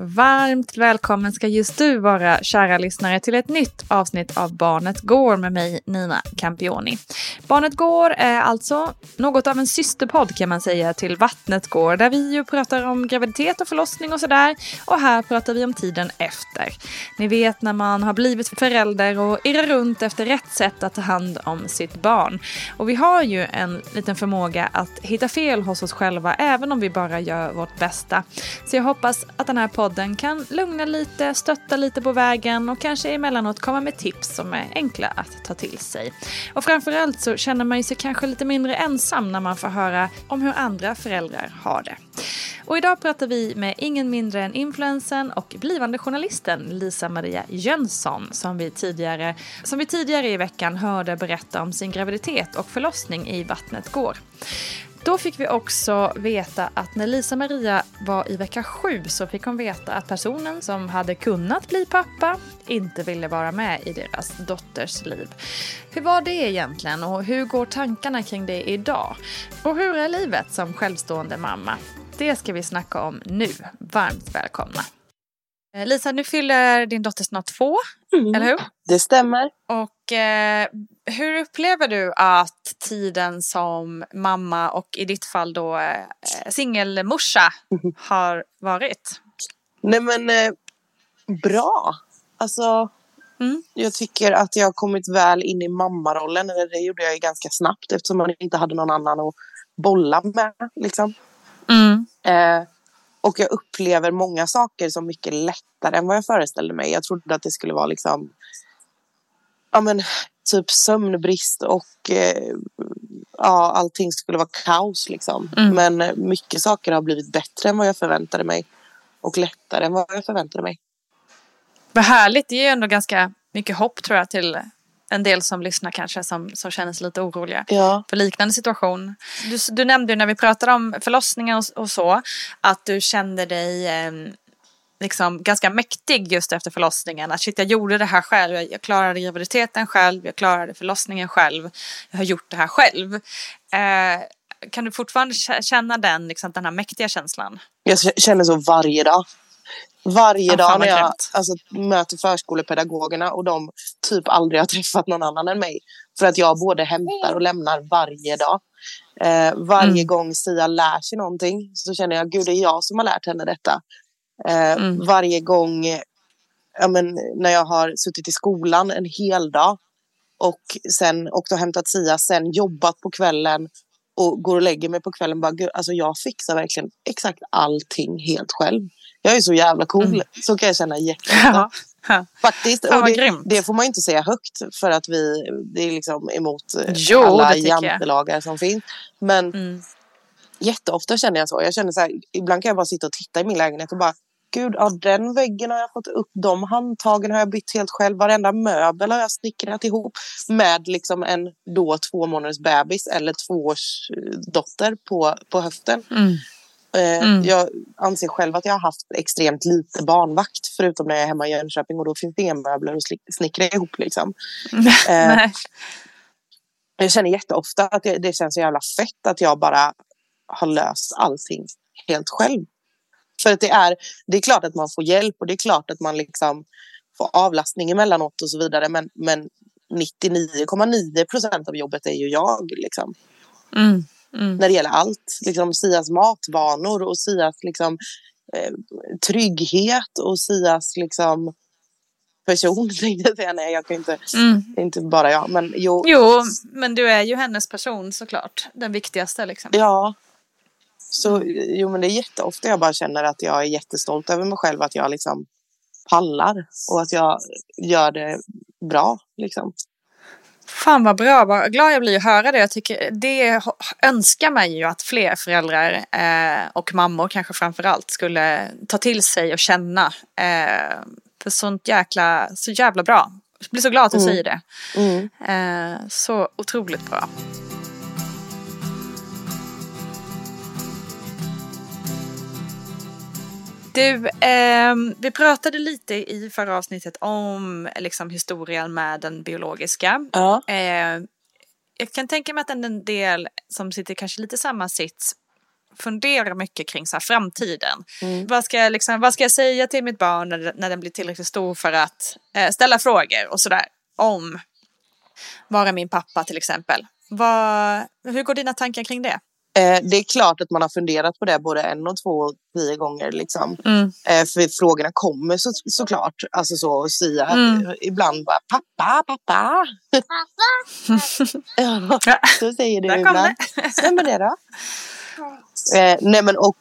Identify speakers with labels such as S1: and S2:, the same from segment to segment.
S1: Varmt välkommen ska just du vara, kära lyssnare, till ett nytt avsnitt av Barnet Går med mig, Nina Campioni. Barnet Går är alltså något av en systerpodd kan man säga till Vattnet Går, där vi ju pratar om graviditet och förlossning och sådär. Och här pratar vi om tiden efter. Ni vet när man har blivit förälder och irrar runt efter rätt sätt att ta hand om sitt barn. Och vi har ju en liten förmåga att hitta fel hos oss själva, även om vi bara gör vårt bästa. Så jag hoppas att den här podden podden kan lugna lite, stötta lite på vägen och kanske emellanåt komma med tips som är enkla att ta till sig. Och framförallt så känner man sig kanske lite mindre ensam när man får höra om hur andra föräldrar har det. Och idag pratar vi med ingen mindre än influensen och blivande journalisten Lisa Maria Jönsson som vi, tidigare, som vi tidigare i veckan hörde berätta om sin graviditet och förlossning i Vattnet går. Då fick vi också veta att när Lisa Maria var i vecka sju så fick hon veta att personen som hade kunnat bli pappa inte ville vara med i deras dotters liv. Hur var det egentligen och hur går tankarna kring det idag? Och hur är livet som självstående mamma? Det ska vi snacka om nu. Varmt välkomna! Eh, Lisa, nu fyller din dotter snart två, mm. eller hur?
S2: Det stämmer.
S1: Och eh, hur upplever du att tiden som mamma och i ditt fall då eh, singelmorsa mm. har varit?
S2: Nej men eh, bra. Alltså mm. jag tycker att jag har kommit väl in i mammarollen. Det gjorde jag ju ganska snabbt eftersom man inte hade någon annan att bolla med. Liksom. Mm. Eh, och jag upplever många saker som mycket lättare än vad jag föreställde mig. Jag trodde att det skulle vara liksom ja, men, typ sömnbrist och eh, ja, allting skulle vara kaos. Liksom. Mm. Men mycket saker har blivit bättre än vad jag förväntade mig och lättare än vad jag förväntade mig.
S1: Vad härligt. Det ger ändå ganska mycket hopp tror jag till en del som lyssnar kanske som, som känner sig lite oroliga ja. för liknande situation. Du, du nämnde ju när vi pratade om förlossningar och, och så att du kände dig eh, liksom ganska mäktig just efter förlossningen. Att shit, jag gjorde det här själv. Jag klarade graviditeten själv. Jag klarade förlossningen själv. Jag har gjort det här själv. Eh, kan du fortfarande känna den, liksom, den här mäktiga känslan?
S2: Jag känner så varje dag. Varje dag när jag alltså, möter förskolepedagogerna och de typ aldrig har träffat någon annan än mig. För att jag både hämtar och lämnar varje dag. Eh, varje
S1: Mm.
S2: gång Sia lär sig någonting så känner jag gud det är jag som har lärt henne detta. Eh,
S1: Mm.
S2: Varje gång ja, men, när jag har suttit i skolan en hel dag och sen åkt och hämtat Sia, sen jobbat på kvällen och går och lägger mig på kvällen. Bara, gud, alltså jag fixar verkligen exakt allting helt själv. Jag är så jävla cool. Så kan jag känna jätteofta.
S1: Ja.
S2: Faktiskt. Och det, det får man inte säga högt för att vi det är liksom emot eh,
S1: Jo,
S2: alla
S1: jag.
S2: jantelagar som finns. Men
S1: Mm.
S2: jätteofta känner jag så. Jag känner så här, ibland kan jag bara sitta och titta i min lägenhet och bara Gud, ja, den väggen har jag fått upp, de handtagen har jag bytt helt själv, varenda möbel har jag snickrat ihop med liksom en då två månaders bebis eller tvåårs eh, på, på höften.
S1: Mm.
S2: Eh,
S1: Mm.
S2: Jag anser själv att jag har haft extremt lite barnvakt förutom när jag är hemma i Jönköping och då finns det inga möbler att snickra ihop. Liksom. Eh,
S1: Nej.
S2: jag känner jätteofta att det, det känns så jävla fett att jag bara har löst allting helt själv. För att det är, det är klart att man får hjälp och det är klart att man liksom får avlastning emellanåt och så vidare. Men, men 99,9 procent av jobbet är ju jag. Liksom.
S1: Mm. Mm.
S2: När det gäller allt. Liksom Sias matvanor och Sias liksom, eh, trygghet och Sias liksom, person. Tänkte jag säga. Nej, jag kan inte,
S1: Mm.
S2: inte bara jag. Men jo,
S1: Jo, men du är ju hennes person såklart. Den viktigaste liksom.
S2: Ja. Så jo, men det är jätteofta jag bara känner att jag är jättestolt över mig själv. Att jag liksom pallar och att jag gör det bra. Liksom.
S1: Fan vad bra, vad glad jag blir att höra det. Jag tycker det önskar man ju att fler föräldrar eh, och mammor kanske framför allt skulle ta till sig och känna. Eh, för sånt jäkla, så jävla bra. Jag blir så glad att du
S2: Mm.
S1: säger det.
S2: Mm.
S1: Eh, så otroligt bra. Du, ehm, vi pratade lite i förra avsnittet om liksom, historien med den biologiska.
S2: Ja.
S1: Eh, jag kan tänka mig att en- del som sitter kanske lite samma sits funderar mycket kring så här, framtiden.
S2: Mm.
S1: Vad, ska jag, liksom, vad ska jag säga till mitt barn när, när den blir tillräckligt stor för att eh, ställa frågor och sådär om vara min pappa till exempel. Vad, hur går dina tankar kring det?
S2: Eh, det är klart att man har funderat på det både en och två och tio gånger. Liksom.
S1: Mm.
S2: Eh, för frågorna kommer så, såklart. Alltså så och Sia
S1: Mm.
S2: ibland bara pappa, pappa. ja, så säger du
S1: Där
S2: ibland. Är det då? Eh, nej men och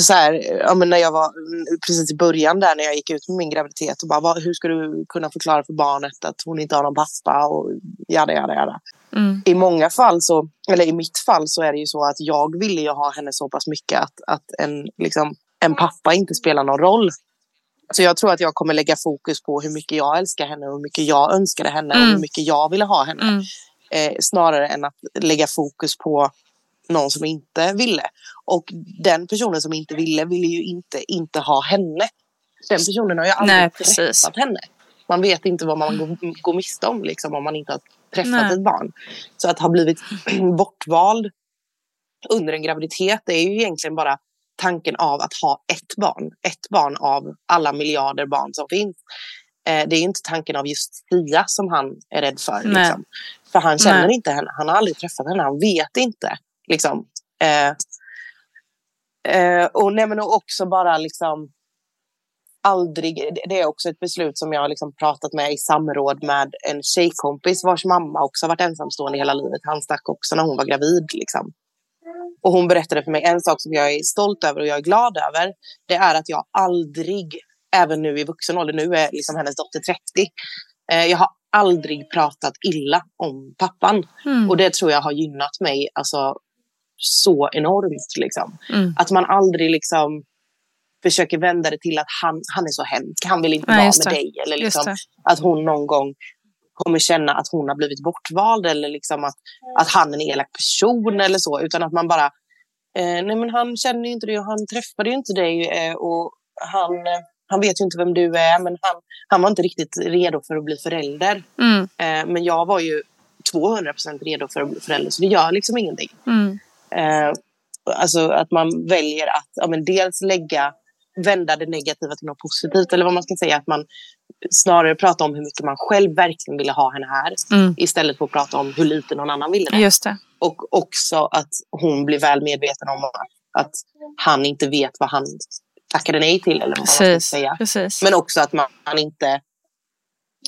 S2: så här, ja, men när jag var mm, precis i början där när jag gick ut med min graviditet och bara vad, hur ska du kunna förklara för barnet att hon inte har någon pappa och jada jada jada.
S1: Mm.
S2: I många fall så, eller i mitt fall så är det ju så att jag ville ju ha henne så pass mycket att, att en, liksom, en pappa inte spelar någon roll. Så jag tror att jag kommer lägga fokus på hur mycket jag älskar henne och hur mycket jag önskade henne och
S1: Mm.
S2: hur mycket jag ville ha henne.
S1: Mm.
S2: Eh, snarare än att lägga fokus på någon som inte ville. Och den personen som inte ville, ville ju inte, inte ha henne. Den personen har ju aldrig
S1: Nej, precis.
S2: träffat henne. Man vet inte vad man går, går miste om liksom, om man inte har träffat
S1: Nej.
S2: ett barn. Så att ha blivit bortvald under en graviditet det är ju egentligen bara tanken av att ha ett barn. Ett barn av alla miljarder barn som finns. Eh, det är inte tanken av just Sia som han är rädd för. Liksom. För han känner
S1: Nej.
S2: inte henne. Han har aldrig träffat henne. Han vet inte. Liksom. Eh, eh, och, nej, men också bara liksom aldrig, det- är också ett beslut som jag har liksom pratat med i samråd med en tjejkompis vars mamma också har varit ensamstående hela livet. Han stack också när hon var gravid. Liksom. Och hon berättade för mig en sak som jag är stolt över och jag är glad över. Det är att jag aldrig, även nu i vuxen ålder, nu är liksom hennes dotter 30. Eh, jag har aldrig pratat illa om pappan.
S1: Mm.
S2: Och det tror jag har gynnat mig alltså, så enormt. Liksom.
S1: Mm.
S2: Att man aldrig liksom försöker vända det till att han, han är så hemsk, han vill inte
S1: Nej,
S2: vara med dig. Eller liksom, att hon någon gång kommer känna att hon har blivit bortvald eller liksom att, att han är en elak person eller så. Utan att man bara, eh, nej men han känner ju inte dig och han träffade ju inte dig eh, och han, eh, han vet ju inte vem du är men han, han var inte riktigt redo för att bli förälder.
S1: Mm.
S2: Eh, men jag var ju 200% redo för att bli förälder så det gör liksom ingenting.
S1: Mm.
S2: Eh, alltså att man väljer att ja, men dels lägga vända det negativa till något positivt. Eller vad man ska säga, att man snarare pratar om hur mycket man själv verkligen ville ha henne här.
S1: Mm.
S2: Istället för att prata om hur lite någon annan ville det.
S1: Just det.
S2: Och också att hon blir väl medveten om att han inte vet vad han tackade nej till. Eller vad man ska säga.
S1: Precis.
S2: Men också att man, man inte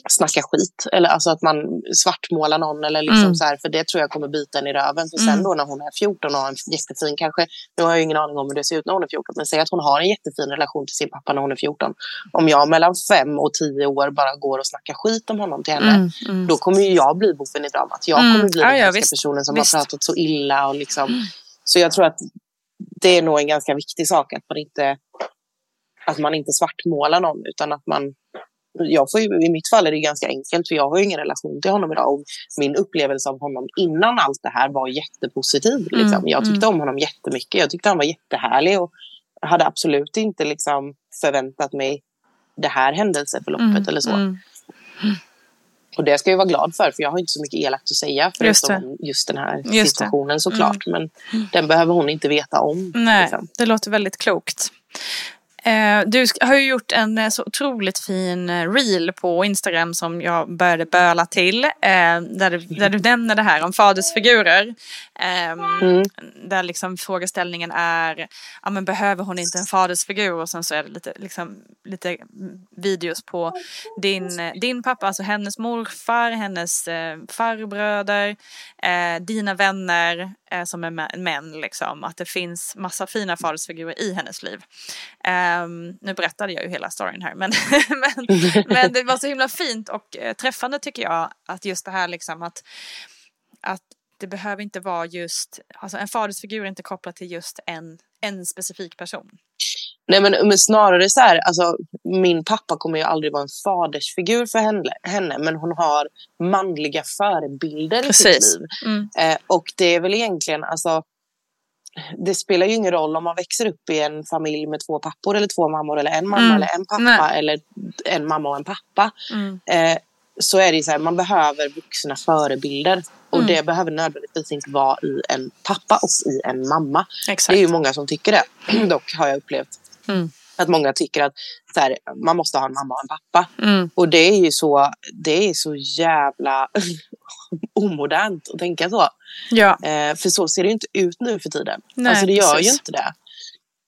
S2: snackar skit. Eller alltså att man svartmålar någon. Eller liksom
S1: Mm.
S2: så här, för det tror jag kommer bita en i röven. För sen
S1: Mm.
S2: då när hon är 14 och har en jättefin kanske. Nu har jag ingen aning om hur det ser ut när hon är 14. Men säg att hon har en jättefin relation till sin pappa när hon är 14. Om jag mellan 5 och 10 år bara går och snackar skit om honom till henne.
S1: Mm, mm.
S2: Då kommer ju jag bli boven i dramat. Jag
S1: Mm.
S2: kommer bli
S1: Ja,
S2: den
S1: ja,
S2: personen som
S1: Visst.
S2: har pratat så illa. Och liksom. Så jag tror att det är nog en ganska viktig sak att man inte, att man inte svartmålar någon. Utan att man, jag får ju, I mitt fall är det ganska enkelt för jag har ju ingen relation till honom idag. Och min upplevelse av honom innan allt det här var jättepositiv. Liksom.
S1: Mm,
S2: Jag tyckte om honom jättemycket. Jag tyckte han var jättehärlig. Och hade absolut inte liksom, förväntat mig det här händelseförloppet
S1: Mm,
S2: eller så.
S1: mm.
S2: Och det ska jag vara glad för, för jag har inte så mycket elakt att säga förutom just, just den här
S1: Just. Mm.
S2: situationen såklart. Men den behöver hon inte veta om.
S1: Nej,
S2: liksom.
S1: det låter väldigt klokt. Eh, du har ju gjort en eh, så otroligt fin eh, reel på Instagram som jag började böla till. Där, du, där du nämner det här om fadersfigurer. Ehm,
S2: Mm.
S1: Där liksom frågeställningen är, ja, men behöver hon inte en fadersfigur? Och sen så är det lite, liksom, lite videos på din, din pappa, alltså hennes morfar, hennes farbröder, dina vänner som är mä- män. Liksom. Att det finns massa fina fadersfigurer i hennes liv. Ehm, nu berättade jag ju hela storyn här men, men, men det var så himla fint och eh, träffande tycker jag att just det här liksom att, att det behöver inte vara just, alltså en fadersfigur är inte kopplad till just en, en specifik person.
S2: Nej, men, men snarare så här, alltså, min pappa kommer ju aldrig vara en fadersfigur för henne, henne men hon har manliga förebilder i
S1: Precis.
S2: sitt liv.
S1: Mm.
S2: Eh, och det är väl egentligen, alltså, det spelar ju ingen roll om man växer upp i en familj med två pappor eller två mammor eller en mamma
S1: Mm.
S2: eller en pappa
S1: Nej.
S2: eller en mamma och en pappa.
S1: Mm.
S2: Eh, så är det så här, man behöver vuxna förebilder. Och
S1: Mm.
S2: det behöver nödvändigtvis inte vara i en pappa och i en mamma.
S1: Exakt.
S2: Det är ju många som tycker det. Dock har jag upplevt
S1: Mm.
S2: Att många tycker att så här, man måste ha en mamma och en pappa.
S1: Mm.
S2: Och det är ju så, det är så jävla omodernt att tänka så.
S1: Ja.
S2: Eh, för så ser det ju inte ut nu för tiden.
S1: Nej,
S2: alltså det gör
S1: precis.
S2: ju inte det.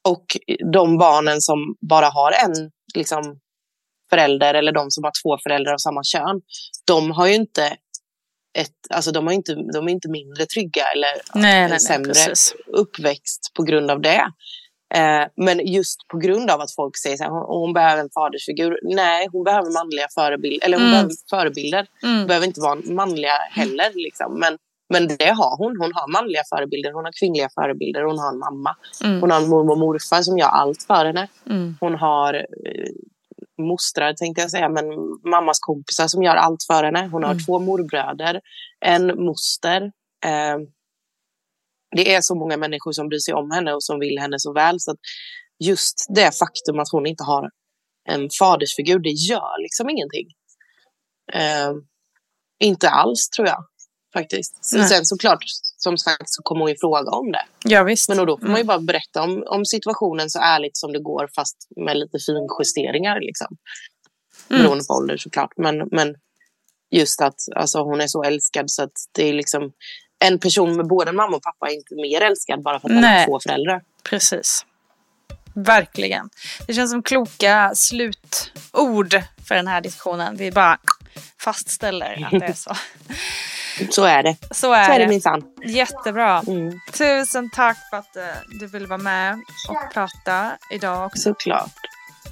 S2: Och de barnen som bara har en liksom, förälder eller de som har två föräldrar av samma kön. De har ju inte ett, alltså de, har inte, de är inte mindre trygga eller
S1: Nej, nej, nej,
S2: sämre
S1: precis.
S2: uppväxt på grund av det. Eh, men just på grund av att folk säger att hon, hon behöver en fadersfigur. Nej, hon behöver manliga förebilder. Eller hon
S1: Mm.
S2: behöver förebilder.
S1: Mm.
S2: Hon behöver inte vara manliga heller. Liksom. Men, men det har hon. Hon har manliga förebilder. Hon har kvinnliga förebilder. Hon har en mamma.
S1: Mm.
S2: Hon har en mormor och morfar som gör allt för henne.
S1: Mm.
S2: Hon har eh, mostrar tänkte jag säga, men mammas kompisar som gör allt för henne. Hon har
S1: Mm.
S2: två morbröder, en moster. Eh, det är så många människor som bryr sig om henne och som vill henne så väl. Så att just det faktum att hon inte har en fadersfigur, det gör liksom ingenting. Eh, inte alls tror jag faktiskt. Så sen såklart, som sagt, så kommer hon ju fråga om det.
S1: Ja visst.
S2: Men då får man ju
S1: Mm.
S2: bara berätta om, om situationen så ärligt som det går fast med lite finjusteringar. Liksom.
S1: Mm.
S2: Beroende på ålder såklart. Men, men just att alltså, hon är så älskad så att det är liksom en person med både mamma och pappa är inte mer älskad bara för att man
S1: Nej.
S2: har två föräldrar.
S1: Precis. Verkligen. Det känns som kloka slutord för den här diskussionen. Vi bara fastställer att det är så.
S2: Så är det.
S1: Så
S2: Så
S1: är,
S2: är det
S1: det.
S2: minsann.
S1: Jättebra.
S2: Mm.
S1: Tusen tack för att eh, du ville vara med och prata idag också.
S2: Såklart.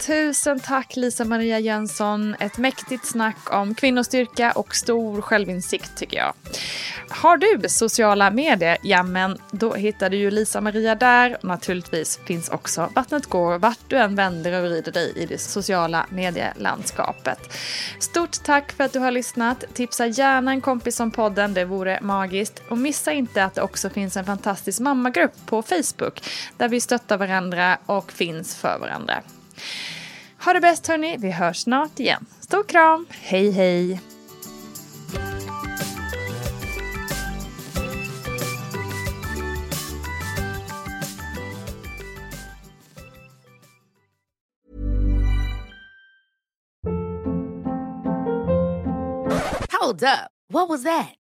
S1: Tusen tack Lisa Maria Jönsson. Ett mäktigt snack om kvinnostyrka och stor självinsikt tycker jag. Har du sociala medier? Ja men då hittar du ju Lisa Maria där. Naturligtvis finns också Vattnet går vart du än vänder och vrider dig i det sociala medielandskapet. Stort tack för att du har lyssnat. Tipsa gärna en kompis om podden, det vore magiskt. Och missa inte att det också finns en fantastisk mammagrupp på Facebook där vi stöttar varandra och finns för varandra. Ha det bäst hörni, vi hörs snart igen. Stor kram, hej hej!
S3: Hold up, what was that?